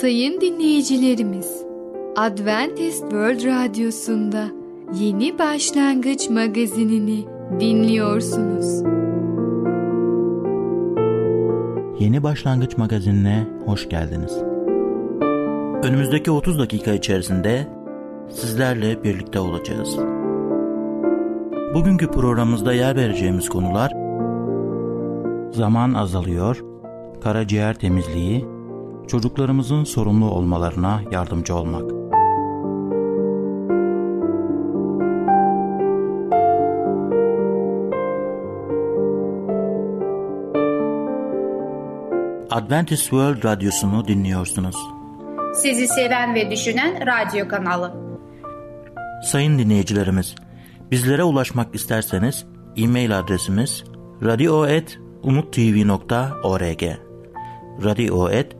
Sayın dinleyicilerimiz, Adventist World Radyosu'nda Yeni Başlangıç magazinini dinliyorsunuz. Yeni Başlangıç magazinine hoş geldiniz. Önümüzdeki 30 dakika içerisinde sizlerle birlikte olacağız. Bugünkü programımızda yer vereceğimiz konular zaman azalıyor, karaciğer temizliği, çocuklarımızın sorumlu olmalarına yardımcı olmak. Adventist World Radyosu'nu dinliyorsunuz. Sizi seven ve düşünen radyo kanalı. Sayın dinleyicilerimiz, bizlere ulaşmak isterseniz e-mail adresimiz radio.umutv.org radio.umutv.org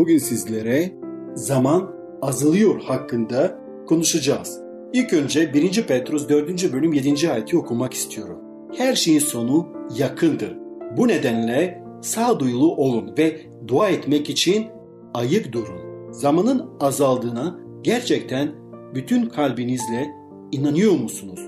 Bugün sizlere zaman azalıyor hakkında konuşacağız. İlk önce 1. Petrus 4. bölüm 7. ayeti okumak istiyorum. Her şeyin sonu yakındır. Bu nedenle sağduyulu olun ve dua etmek için ayık durun. Zamanın azaldığına gerçekten bütün kalbinizle inanıyor musunuz?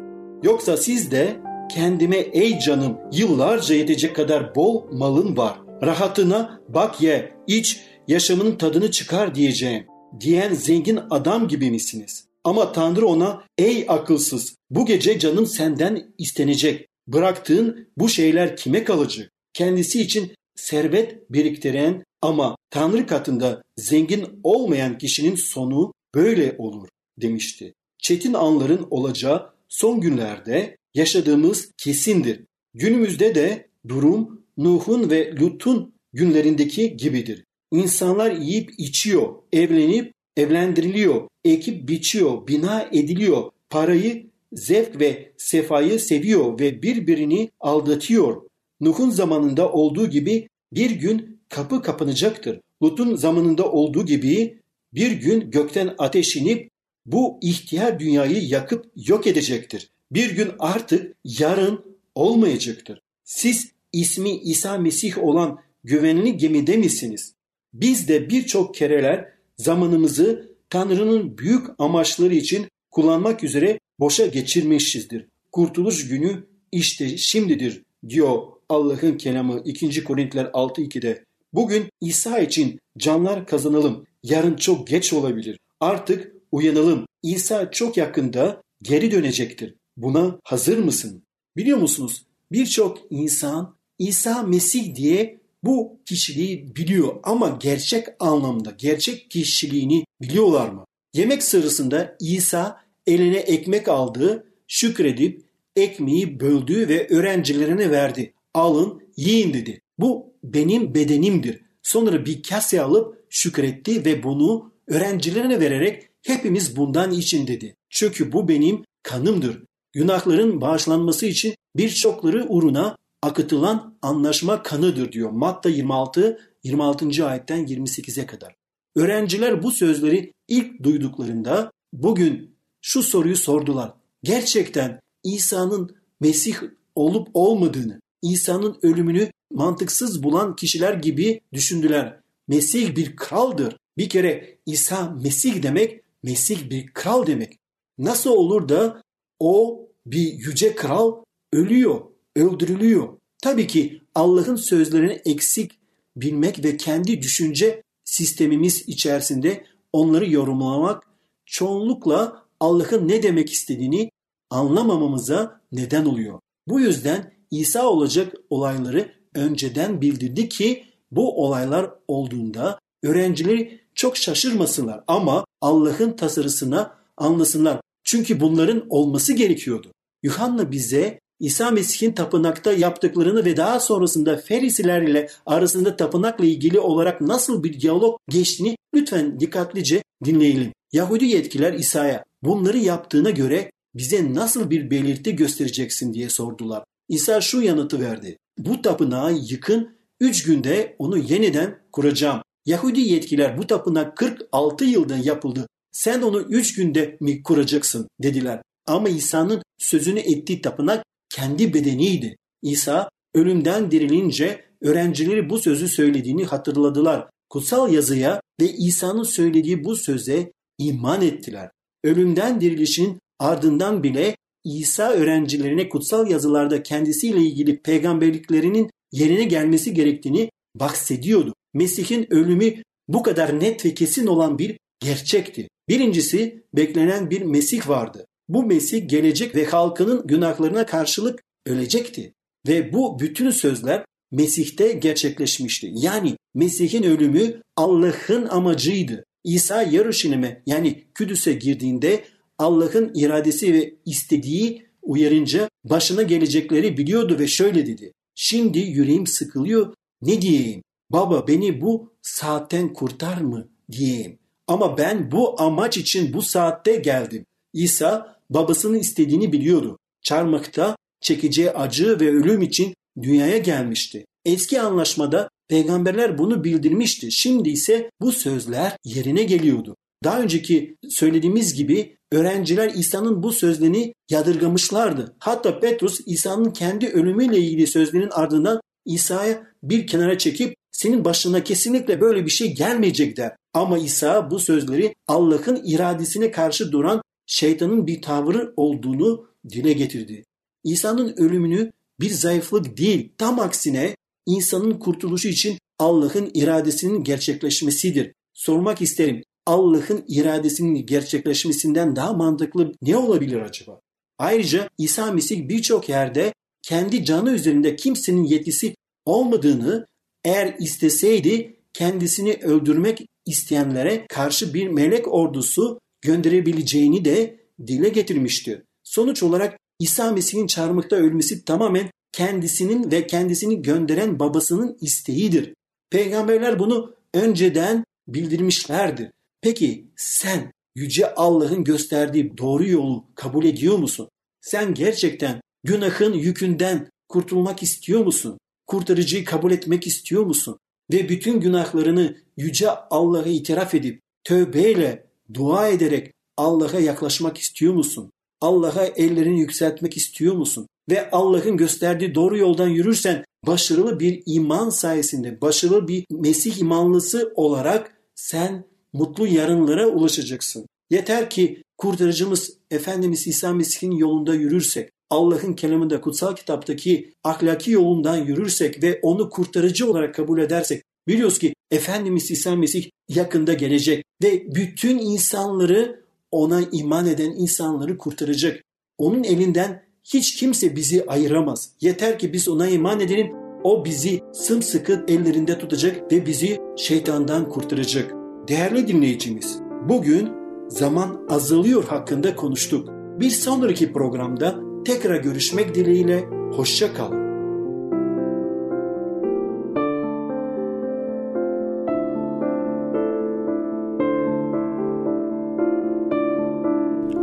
Yoksa siz de kendime ey canım yıllarca yetecek kadar bol malın var. Rahatına bak ye, iç, yaşamının tadını çıkar diyeceğim. Diyen zengin adam gibi misiniz? Ama Tanrı ona ey akılsız bu gece canım senden istenecek. Bıraktığın bu şeyler kime kalacak? Kendisi için servet biriktiren ama Tanrı katında zengin olmayan kişinin sonu böyle olur demişti. Çetin anların olacağı son günlerde yaşadığımız kesindir. Günümüzde de durum Nuh'un ve Lut'un günlerindeki gibidir. İnsanlar yiyip içiyor, evlenip evlendiriliyor, ekip biçiyor, bina ediliyor, parayı, zevk ve sefayı seviyor ve birbirini aldatıyor. Nuh'un zamanında olduğu gibi bir gün kapı kapanacaktır. Lut'un zamanında olduğu gibi bir gün gökten ateş inip bu ihtiyar dünyayı yakıp yok edecektir. Bir gün artık yarın olmayacaktır. Siz ismi İsa Mesih olan güvenli gemide misiniz? Biz de birçok kereler zamanımızı Tanrı'nın büyük amaçları için kullanmak üzere boşa geçirmişizdir. Kurtuluş günü işte şimdidir diyor Allah'ın kelamı 2. Korintiler 6.2'de. Bugün İsa için canlar kazanalım. Yarın çok geç olabilir. Artık uyanalım. İsa çok yakında geri dönecektir. Buna hazır mısın? Biliyor musunuz? Birçok insan İsa Mesih diye bu kişiliği biliyor ama gerçek anlamda gerçek kişiliğini biliyorlar mı? Yemek sırasında İsa eline ekmek aldı, şükredip ekmeği böldü ve öğrencilerine verdi. Alın, yiyin dedi. Bu benim bedenimdir. Sonra bir kase alıp şükretti ve bunu öğrencilerine vererek hepimiz bundan için dedi. Çünkü bu benim kanımdır. Günahların bağışlanması için birçokları uğruna akıtılan anlaşma kanıdır diyor. Matta 26 26. ayetten 28'e kadar. Öğrenciler bu sözleri ilk duyduklarında bugün şu soruyu sordular. Gerçekten İsa'nın Mesih olup olmadığını, İsa'nın ölümünü mantıksız bulan kişiler gibi düşündüler. Mesih bir kraldır. Bir kere İsa Mesih demek, Mesih bir kral demek. Nasıl olur da o bir yüce kral ölüyor, öldürülüyor. Tabii ki Allah'ın sözlerini eksik bilmek ve kendi düşünce sistemimiz içerisinde onları yorumlamak çoğunlukla Allah'ın ne demek istediğini anlamamamıza neden oluyor. Bu yüzden İsa olacak olayları önceden bildirdi ki bu olaylar olduğunda öğrencileri çok şaşırmasınlar ama Allah'ın tasarısına anlasınlar. Çünkü bunların olması gerekiyordu. Yuhanna bize İsa Mesih'in tapınakta yaptıklarını ve daha sonrasında Ferisiler ile arasında tapınakla ilgili olarak nasıl bir diyalog geçtiğini lütfen dikkatlice dinleyelim. Yahudi yetkililer İsa'ya bunları yaptığına göre bize nasıl bir belirti göstereceksin diye sordular. İsa şu yanıtı verdi. Bu tapınağı yıkın, üç günde onu yeniden kuracağım. Yahudi yetkililer bu tapınak 46 yılda yapıldı. Sen onu üç günde mi kuracaksın dediler. Ama İsa'nın sözünü ettiği tapınak kendi bedeniydi. İsa ölümden dirilince öğrencileri bu sözü söylediğini hatırladılar. Kutsal yazıya ve İsa'nın söylediği bu söze iman ettiler. Ölümden dirilişin ardından bile İsa öğrencilerine kutsal yazılarda kendisiyle ilgili peygamberliklerinin yerine gelmesi gerektiğini bahsediyordu. Mesih'in ölümü bu kadar net ve kesin olan bir gerçekti. Birincisi beklenen bir Mesih vardı. Bu Mesih gelecek ve halkının günahlarına karşılık ölecekti. Ve bu bütün sözler Mesih'te gerçekleşmişti. Yani Mesih'in ölümü Allah'ın amacıydı. İsa Yaruşilim'e yani Küdüs'e girdiğinde Allah'ın iradesi ve istediği uyarınca başına gelecekleri biliyordu ve şöyle dedi. Şimdi yüreğim sıkılıyor ne diyeyim? Baba beni bu saatten kurtar mı diyeyim. Ama ben bu amaç için bu saatte geldim. İsa babasının istediğini biliyordu. Çarmıkta çekeceği acı ve ölüm için dünyaya gelmişti. Eski anlaşmada peygamberler bunu bildirmişti. Şimdi ise bu sözler yerine geliyordu. Daha önceki söylediğimiz gibi öğrenciler İsa'nın bu sözlerini yadırgamışlardı. Hatta Petrus İsa'nın kendi ölümüyle ilgili sözlerinin ardından İsa'ya bir kenara çekip senin başına kesinlikle böyle bir şey gelmeyecek der. Ama İsa bu sözleri Allah'ın iradesine karşı duran şeytanın bir tavrı olduğunu dile getirdi. İsa'nın ölümünü bir zayıflık değil, tam aksine insanın kurtuluşu için Allah'ın iradesinin gerçekleşmesidir. Sormak isterim, Allah'ın iradesinin gerçekleşmesinden daha mantıklı ne olabilir acaba? Ayrıca İsa Mesih birçok yerde kendi canı üzerinde kimsenin yetkisi olmadığını eğer isteseydi kendisini öldürmek isteyenlere karşı bir melek ordusu gönderebileceğini de dile getirmişti. Sonuç olarak İsa Mesih'in çarmıkta ölmesi tamamen kendisinin ve kendisini gönderen babasının isteğidir. Peygamberler bunu önceden bildirmişlerdir. Peki sen yüce Allah'ın gösterdiği doğru yolu kabul ediyor musun? Sen gerçekten günahın yükünden kurtulmak istiyor musun? Kurtarıcıyı kabul etmek istiyor musun? Ve bütün günahlarını yüce Allah'a itiraf edip tövbeyle, dua ederek Allah'a yaklaşmak istiyor musun? Allah'a ellerini yükseltmek istiyor musun? Ve Allah'ın gösterdiği doğru yoldan yürürsen başarılı bir iman sayesinde, başarılı bir Mesih imanlısı olarak sen mutlu yarınlara ulaşacaksın. Yeter ki kurtarıcımız Efendimiz İsa Mesih'in yolunda yürürsek, Allah'ın kelamında kutsal kitaptaki ahlaki yolundan yürürsek ve onu kurtarıcı olarak kabul edersek biliyoruz ki Efendimiz İsa Mesih yakında gelecek ve bütün insanları ona iman eden insanları kurtaracak. Onun elinden hiç kimse bizi ayıramaz. Yeter ki biz ona iman edelim. O bizi sımsıkı ellerinde tutacak ve bizi şeytandan kurtaracak. Değerli dinleyicimiz, bugün zaman azalıyor hakkında konuştuk. Bir sonraki programda tekrar görüşmek dileğiyle hoşça kalın.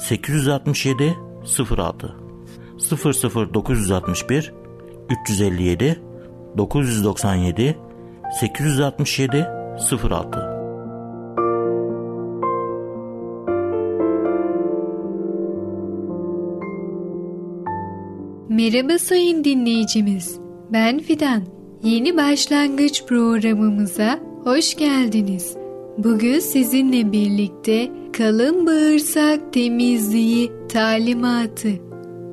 867 06 00961 357 997 867 06 Merhaba sayın dinleyicimiz. Ben Fidan. Yeni başlangıç programımıza hoş geldiniz. Bugün sizinle birlikte kalın bağırsak temizliği talimatı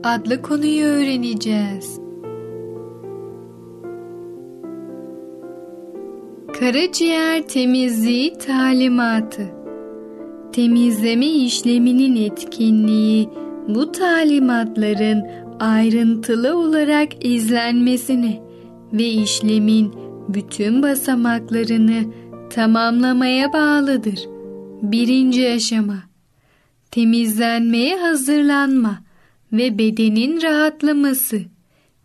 adlı konuyu öğreneceğiz. Karaciğer temizliği talimatı Temizleme işleminin etkinliği bu talimatların ayrıntılı olarak izlenmesine ve işlemin bütün basamaklarını tamamlamaya bağlıdır. Birinci aşama Temizlenmeye hazırlanma ve bedenin rahatlaması.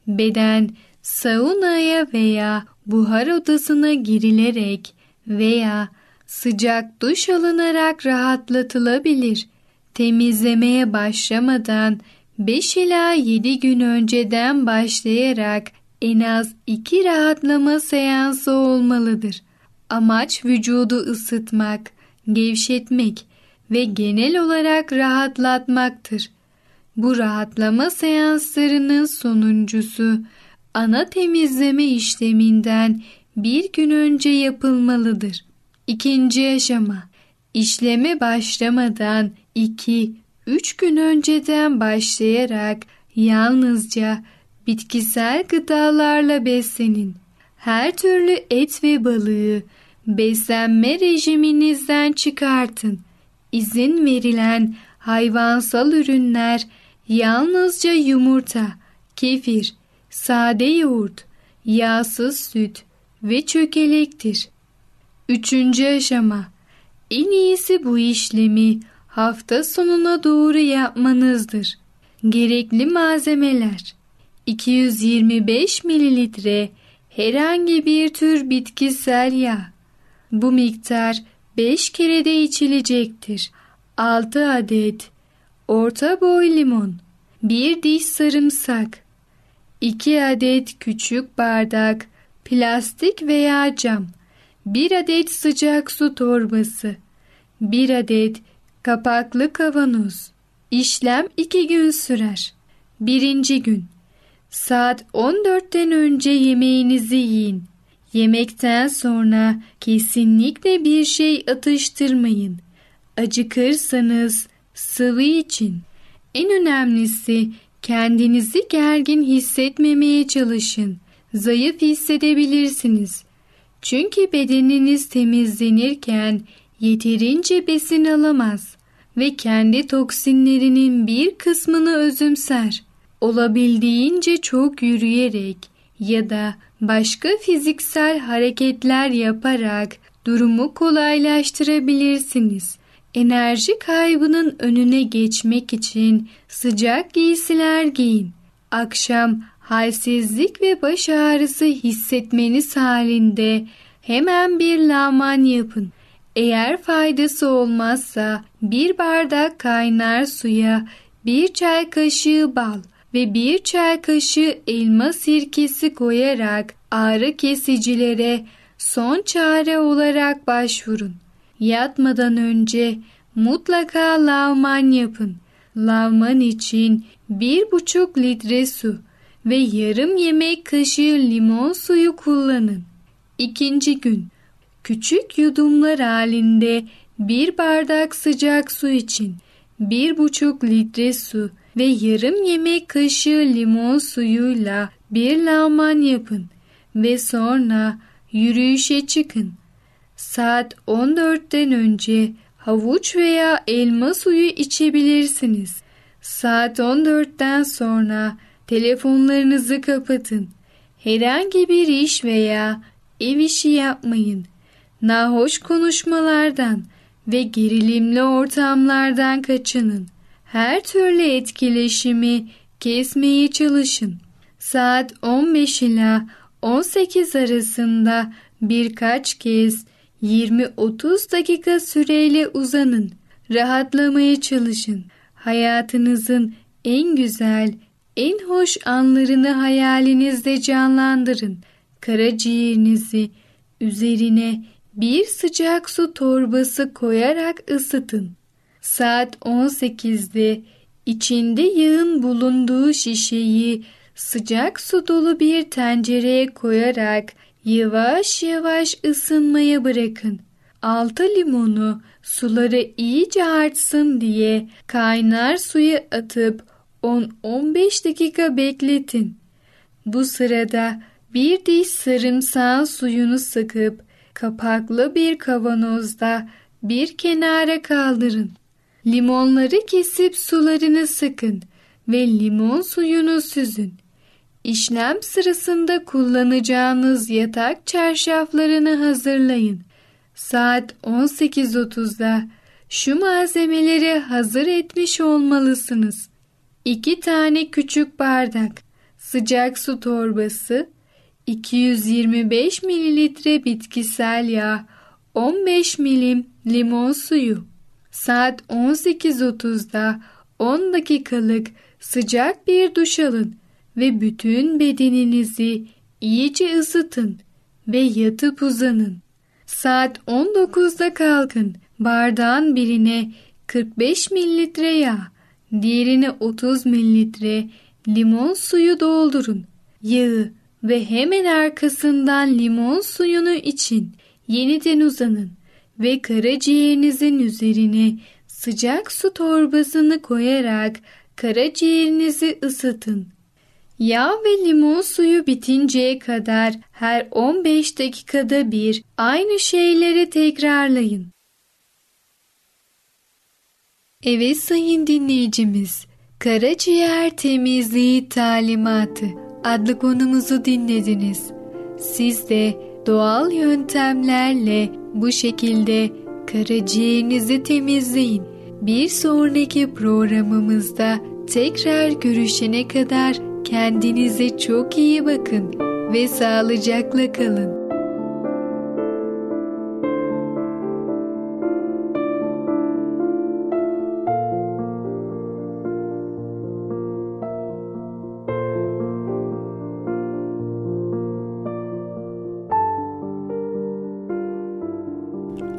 Beden saunaya veya buhar odasına girilerek veya sıcak duş alınarak rahatlatılabilir. Temizlemeye başlamadan 5 ila 7 gün önceden başlayarak en az 2 rahatlama seansı olmalıdır. Amaç vücudu ısıtmak, gevşetmek ve genel olarak rahatlatmaktır. Bu rahatlama seanslarının sonuncusu ana temizleme işleminden bir gün önce yapılmalıdır. İkinci aşama işleme başlamadan 2-3 gün önceden başlayarak yalnızca bitkisel gıdalarla beslenin. Her türlü et ve balığı beslenme rejiminizden çıkartın. İzin verilen hayvansal ürünler yalnızca yumurta, kefir, sade yoğurt, yağsız süt ve çökelektir. Üçüncü aşama. En iyisi bu işlemi hafta sonuna doğru yapmanızdır. Gerekli malzemeler 225 mililitre herhangi bir tür bitkisel yağ. Bu miktar 5 kere de içilecektir. 6 adet orta boy limon, 1 diş sarımsak, 2 adet küçük bardak plastik veya cam, 1 adet sıcak su torbası, 1 adet kapaklı kavanoz. İşlem 2 gün sürer. Birinci gün Saat 14'ten önce yemeğinizi yiyin. Yemekten sonra kesinlikle bir şey atıştırmayın. Acıkırsanız sıvı için. En önemlisi kendinizi gergin hissetmemeye çalışın. Zayıf hissedebilirsiniz. Çünkü bedeniniz temizlenirken yeterince besin alamaz ve kendi toksinlerinin bir kısmını özümser. Olabildiğince çok yürüyerek ya da başka fiziksel hareketler yaparak durumu kolaylaştırabilirsiniz. Enerji kaybının önüne geçmek için sıcak giysiler giyin. Akşam halsizlik ve baş ağrısı hissetmeniz halinde hemen bir laman yapın. Eğer faydası olmazsa bir bardak kaynar suya bir çay kaşığı bal ve bir çay kaşığı elma sirkesi koyarak ağrı kesicilere son çare olarak başvurun. Yatmadan önce mutlaka lavman yapın. Lavman için bir buçuk litre su ve yarım yemek kaşığı limon suyu kullanın. İkinci gün küçük yudumlar halinde bir bardak sıcak su için bir buçuk litre su ve yarım yemek kaşığı limon suyuyla bir lağman yapın ve sonra yürüyüşe çıkın. Saat 14'ten önce havuç veya elma suyu içebilirsiniz. Saat 14'ten sonra telefonlarınızı kapatın. Herhangi bir iş veya ev işi yapmayın. Nahoş konuşmalardan ve gerilimli ortamlardan kaçının. Her türlü etkileşimi kesmeye çalışın. Saat 15 ila 18 arasında birkaç kez 20-30 dakika süreyle uzanın. Rahatlamaya çalışın. Hayatınızın en güzel, en hoş anlarını hayalinizde canlandırın. Karaciğerinizi üzerine bir sıcak su torbası koyarak ısıtın. Saat 18'de içinde yağın bulunduğu şişeyi sıcak su dolu bir tencereye koyarak yavaş yavaş ısınmaya bırakın. Altı limonu suları iyice artsın diye kaynar suya atıp 10-15 dakika bekletin. Bu sırada bir diş sarımsağın suyunu sıkıp kapaklı bir kavanozda bir kenara kaldırın. Limonları kesip sularını sıkın ve limon suyunu süzün. İşlem sırasında kullanacağınız yatak çarşaflarını hazırlayın. Saat 18.30'da şu malzemeleri hazır etmiş olmalısınız. 2 tane küçük bardak, sıcak su torbası, 225 mililitre bitkisel yağ, 15 milim limon suyu. Saat 18.30'da 10 dakikalık sıcak bir duş alın ve bütün bedeninizi iyice ısıtın ve yatıp uzanın. Saat 19'da kalkın. Bardağın birine 45 mililitre yağ, diğerine 30 mililitre limon suyu doldurun. Yağı ve hemen arkasından limon suyunu için yeniden uzanın ve karaciğerinizin üzerine sıcak su torbasını koyarak karaciğerinizi ısıtın. Yağ ve limon suyu bitinceye kadar her 15 dakikada bir aynı şeyleri tekrarlayın. Evet sayın dinleyicimiz, karaciğer temizliği talimatı adlı konumuzu dinlediniz. Siz de doğal yöntemlerle bu şekilde karaciğerinizi temizleyin. Bir sonraki programımızda tekrar görüşene kadar kendinize çok iyi bakın ve sağlıcakla kalın.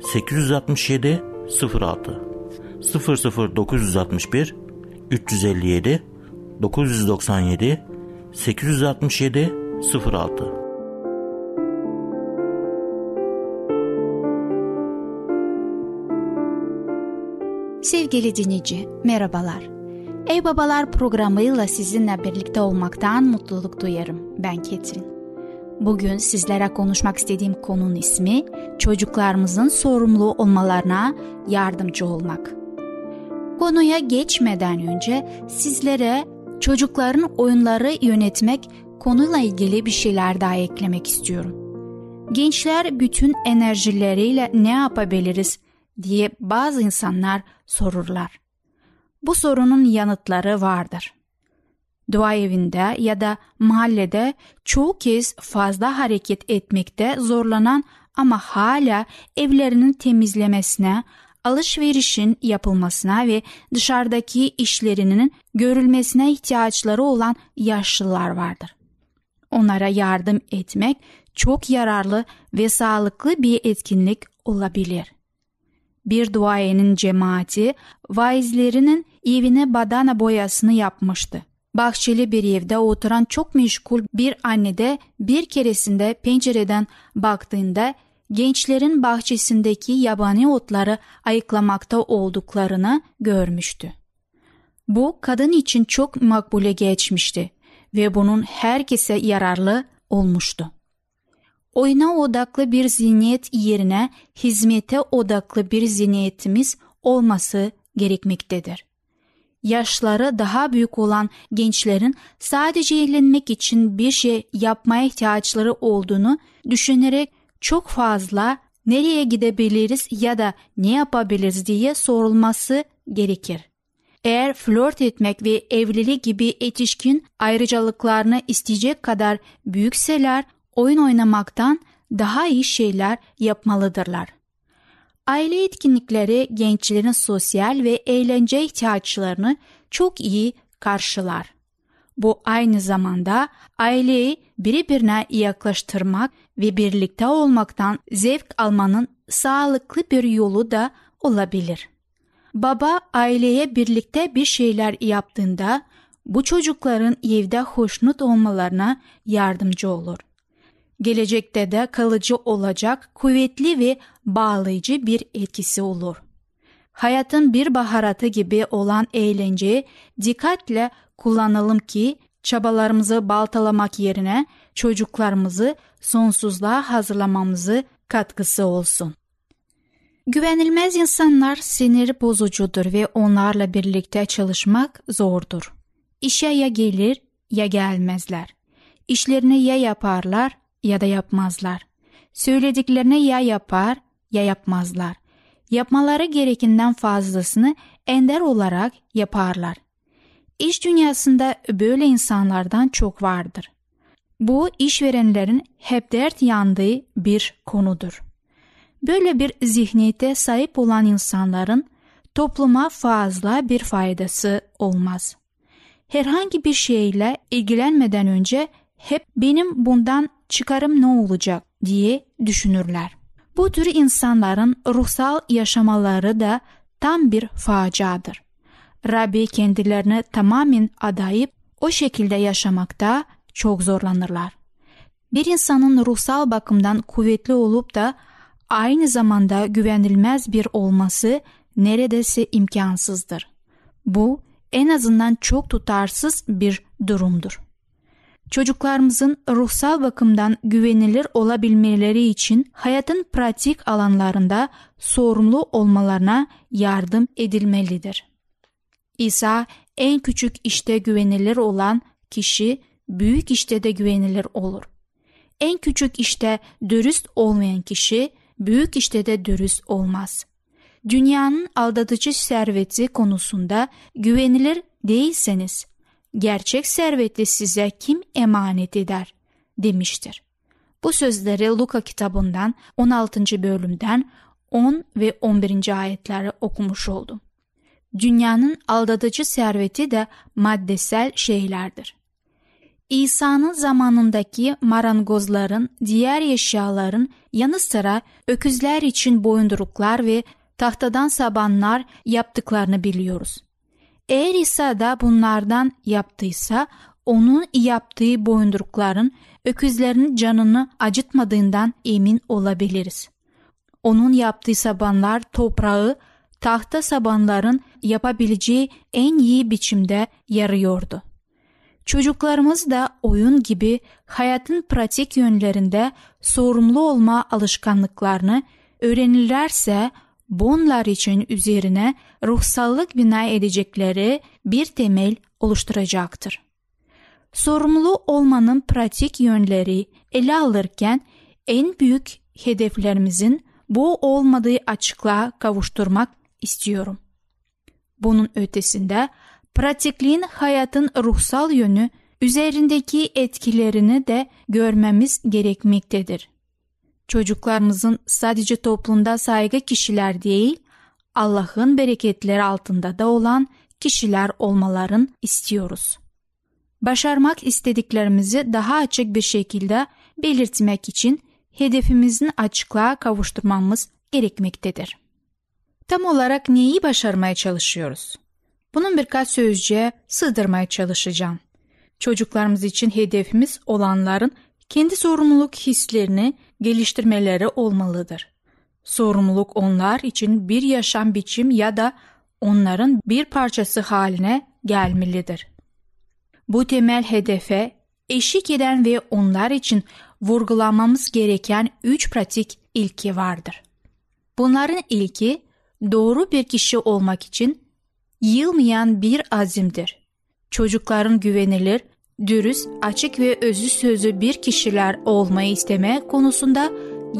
867 06 00961 357 997 867 06 Sevgili dinleyici, merhabalar. Ey Babalar programıyla sizinle birlikte olmaktan mutluluk duyarım. Ben Ketrin. Bugün sizlere konuşmak istediğim konunun ismi çocuklarımızın sorumlu olmalarına yardımcı olmak. Konuya geçmeden önce sizlere çocukların oyunları yönetmek konuyla ilgili bir şeyler daha eklemek istiyorum. Gençler bütün enerjileriyle ne yapabiliriz diye bazı insanlar sorurlar. Bu sorunun yanıtları vardır dua evinde ya da mahallede çoğu kez fazla hareket etmekte zorlanan ama hala evlerinin temizlemesine, alışverişin yapılmasına ve dışarıdaki işlerinin görülmesine ihtiyaçları olan yaşlılar vardır. Onlara yardım etmek çok yararlı ve sağlıklı bir etkinlik olabilir. Bir duayenin cemaati vaizlerinin evine badana boyasını yapmıştı. Bahçeli bir evde oturan çok meşgul bir anne de bir keresinde pencereden baktığında gençlerin bahçesindeki yabani otları ayıklamakta olduklarını görmüştü. Bu kadın için çok makbule geçmişti ve bunun herkese yararlı olmuştu. Oyuna odaklı bir zihniyet yerine hizmete odaklı bir zihniyetimiz olması gerekmektedir yaşları daha büyük olan gençlerin sadece eğlenmek için bir şey yapmaya ihtiyaçları olduğunu düşünerek çok fazla nereye gidebiliriz ya da ne yapabiliriz diye sorulması gerekir. Eğer flört etmek ve evlilik gibi yetişkin ayrıcalıklarını isteyecek kadar büyükseler oyun oynamaktan daha iyi şeyler yapmalıdırlar. Aile etkinlikleri gençlerin sosyal ve eğlence ihtiyaçlarını çok iyi karşılar. Bu aynı zamanda aileyi birbirine yaklaştırmak ve birlikte olmaktan zevk almanın sağlıklı bir yolu da olabilir. Baba aileye birlikte bir şeyler yaptığında bu çocukların evde hoşnut olmalarına yardımcı olur. Gelecekte de kalıcı olacak kuvvetli ve bağlayıcı bir etkisi olur. Hayatın bir baharatı gibi olan eğlenceyi dikkatle kullanalım ki çabalarımızı baltalamak yerine çocuklarımızı sonsuzluğa hazırlamamızı katkısı olsun. Güvenilmez insanlar sinir bozucudur ve onlarla birlikte çalışmak zordur. İşe ya gelir ya gelmezler. İşlerini ya yaparlar ya da yapmazlar. Söylediklerini ya yapar ya yapmazlar. Yapmaları gerekenden fazlasını ender olarak yaparlar. İş dünyasında böyle insanlardan çok vardır. Bu işverenlerin hep dert yandığı bir konudur. Böyle bir zihniyete sahip olan insanların topluma fazla bir faydası olmaz. Herhangi bir şeyle ilgilenmeden önce hep benim bundan çıkarım ne olacak diye düşünürler. Bu tür insanların ruhsal yaşamaları da tam bir faciadır. Rabbi kendilerini tamamen adayıp o şekilde yaşamakta çok zorlanırlar. Bir insanın ruhsal bakımdan kuvvetli olup da aynı zamanda güvenilmez bir olması neredeyse imkansızdır. Bu en azından çok tutarsız bir durumdur. Çocuklarımızın ruhsal bakımdan güvenilir olabilmeleri için hayatın pratik alanlarında sorumlu olmalarına yardım edilmelidir. İsa en küçük işte güvenilir olan kişi büyük işte de güvenilir olur. En küçük işte dürüst olmayan kişi büyük işte de dürüst olmaz. Dünyanın aldatıcı serveti konusunda güvenilir değilseniz gerçek serveti size kim emanet eder demiştir. Bu sözleri Luka kitabından 16. bölümden 10 ve 11. ayetleri okumuş oldum. Dünyanın aldatıcı serveti de maddesel şeylerdir. İsa'nın zamanındaki marangozların, diğer eşyaların yanı sıra öküzler için boyunduruklar ve tahtadan sabanlar yaptıklarını biliyoruz. Eğer İsa da bunlardan yaptıysa onun yaptığı boyundurukların öküzlerin canını acıtmadığından emin olabiliriz. Onun yaptığı sabanlar toprağı tahta sabanların yapabileceği en iyi biçimde yarıyordu. Çocuklarımız da oyun gibi hayatın pratik yönlerinde sorumlu olma alışkanlıklarını öğrenirlerse bunlar için üzerine ruhsallık bina edecekleri bir temel oluşturacaktır. Sorumlu olmanın pratik yönleri ele alırken en büyük hedeflerimizin bu olmadığı açıklığa kavuşturmak istiyorum. Bunun ötesinde pratikliğin hayatın ruhsal yönü üzerindeki etkilerini de görmemiz gerekmektedir. Çocuklarımızın sadece toplumda saygı kişiler değil, Allah'ın bereketleri altında da olan kişiler olmaların istiyoruz. Başarmak istediklerimizi daha açık bir şekilde belirtmek için hedefimizin açıklığa kavuşturmamız gerekmektedir. Tam olarak neyi başarmaya çalışıyoruz? Bunun birkaç sözcüğe sığdırmaya çalışacağım. Çocuklarımız için hedefimiz olanların kendi sorumluluk hislerini geliştirmeleri olmalıdır. Sorumluluk onlar için bir yaşam biçim ya da onların bir parçası haline gelmelidir. Bu temel hedefe eşlik eden ve onlar için vurgulamamız gereken üç pratik ilki vardır. Bunların ilki doğru bir kişi olmak için yılmayan bir azimdir. Çocukların güvenilir, dürüst, açık ve özü sözü bir kişiler olmayı isteme konusunda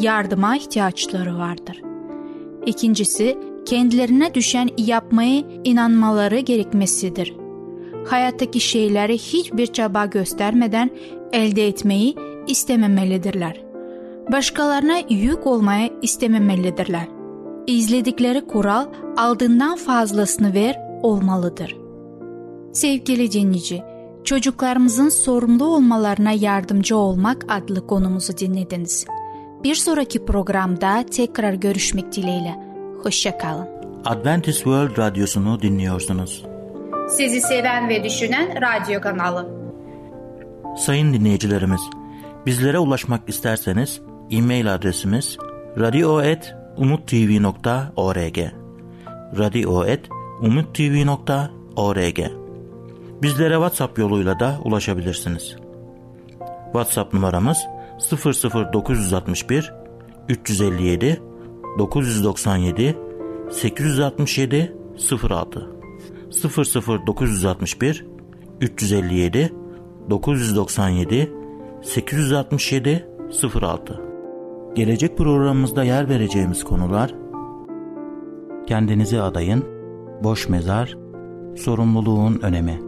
yardıma ihtiyaçları vardır. İkincisi, kendilerine düşen yapmayı inanmaları gerekmesidir. Hayattaki şeyleri hiçbir çaba göstermeden elde etmeyi istememelidirler. Başkalarına yük olmaya istememelidirler. İzledikleri kural aldığından fazlasını ver olmalıdır. Sevgili dinleyici, Çocuklarımızın sorumlu olmalarına yardımcı olmak adlı konumuzu dinlediniz. Bir sonraki programda tekrar görüşmek dileğiyle. Hoşçakalın. Adventist World Radyosu'nu dinliyorsunuz. Sizi seven ve düşünen radyo kanalı. Sayın dinleyicilerimiz, bizlere ulaşmak isterseniz e-mail adresimiz radio.umutv.org radio.umutv.org Bizlere WhatsApp yoluyla da ulaşabilirsiniz. WhatsApp numaramız 00961 357 997 867 06 00961 357 997 867 06 Gelecek programımızda yer vereceğimiz konular Kendinizi adayın, boş mezar, sorumluluğun önemi.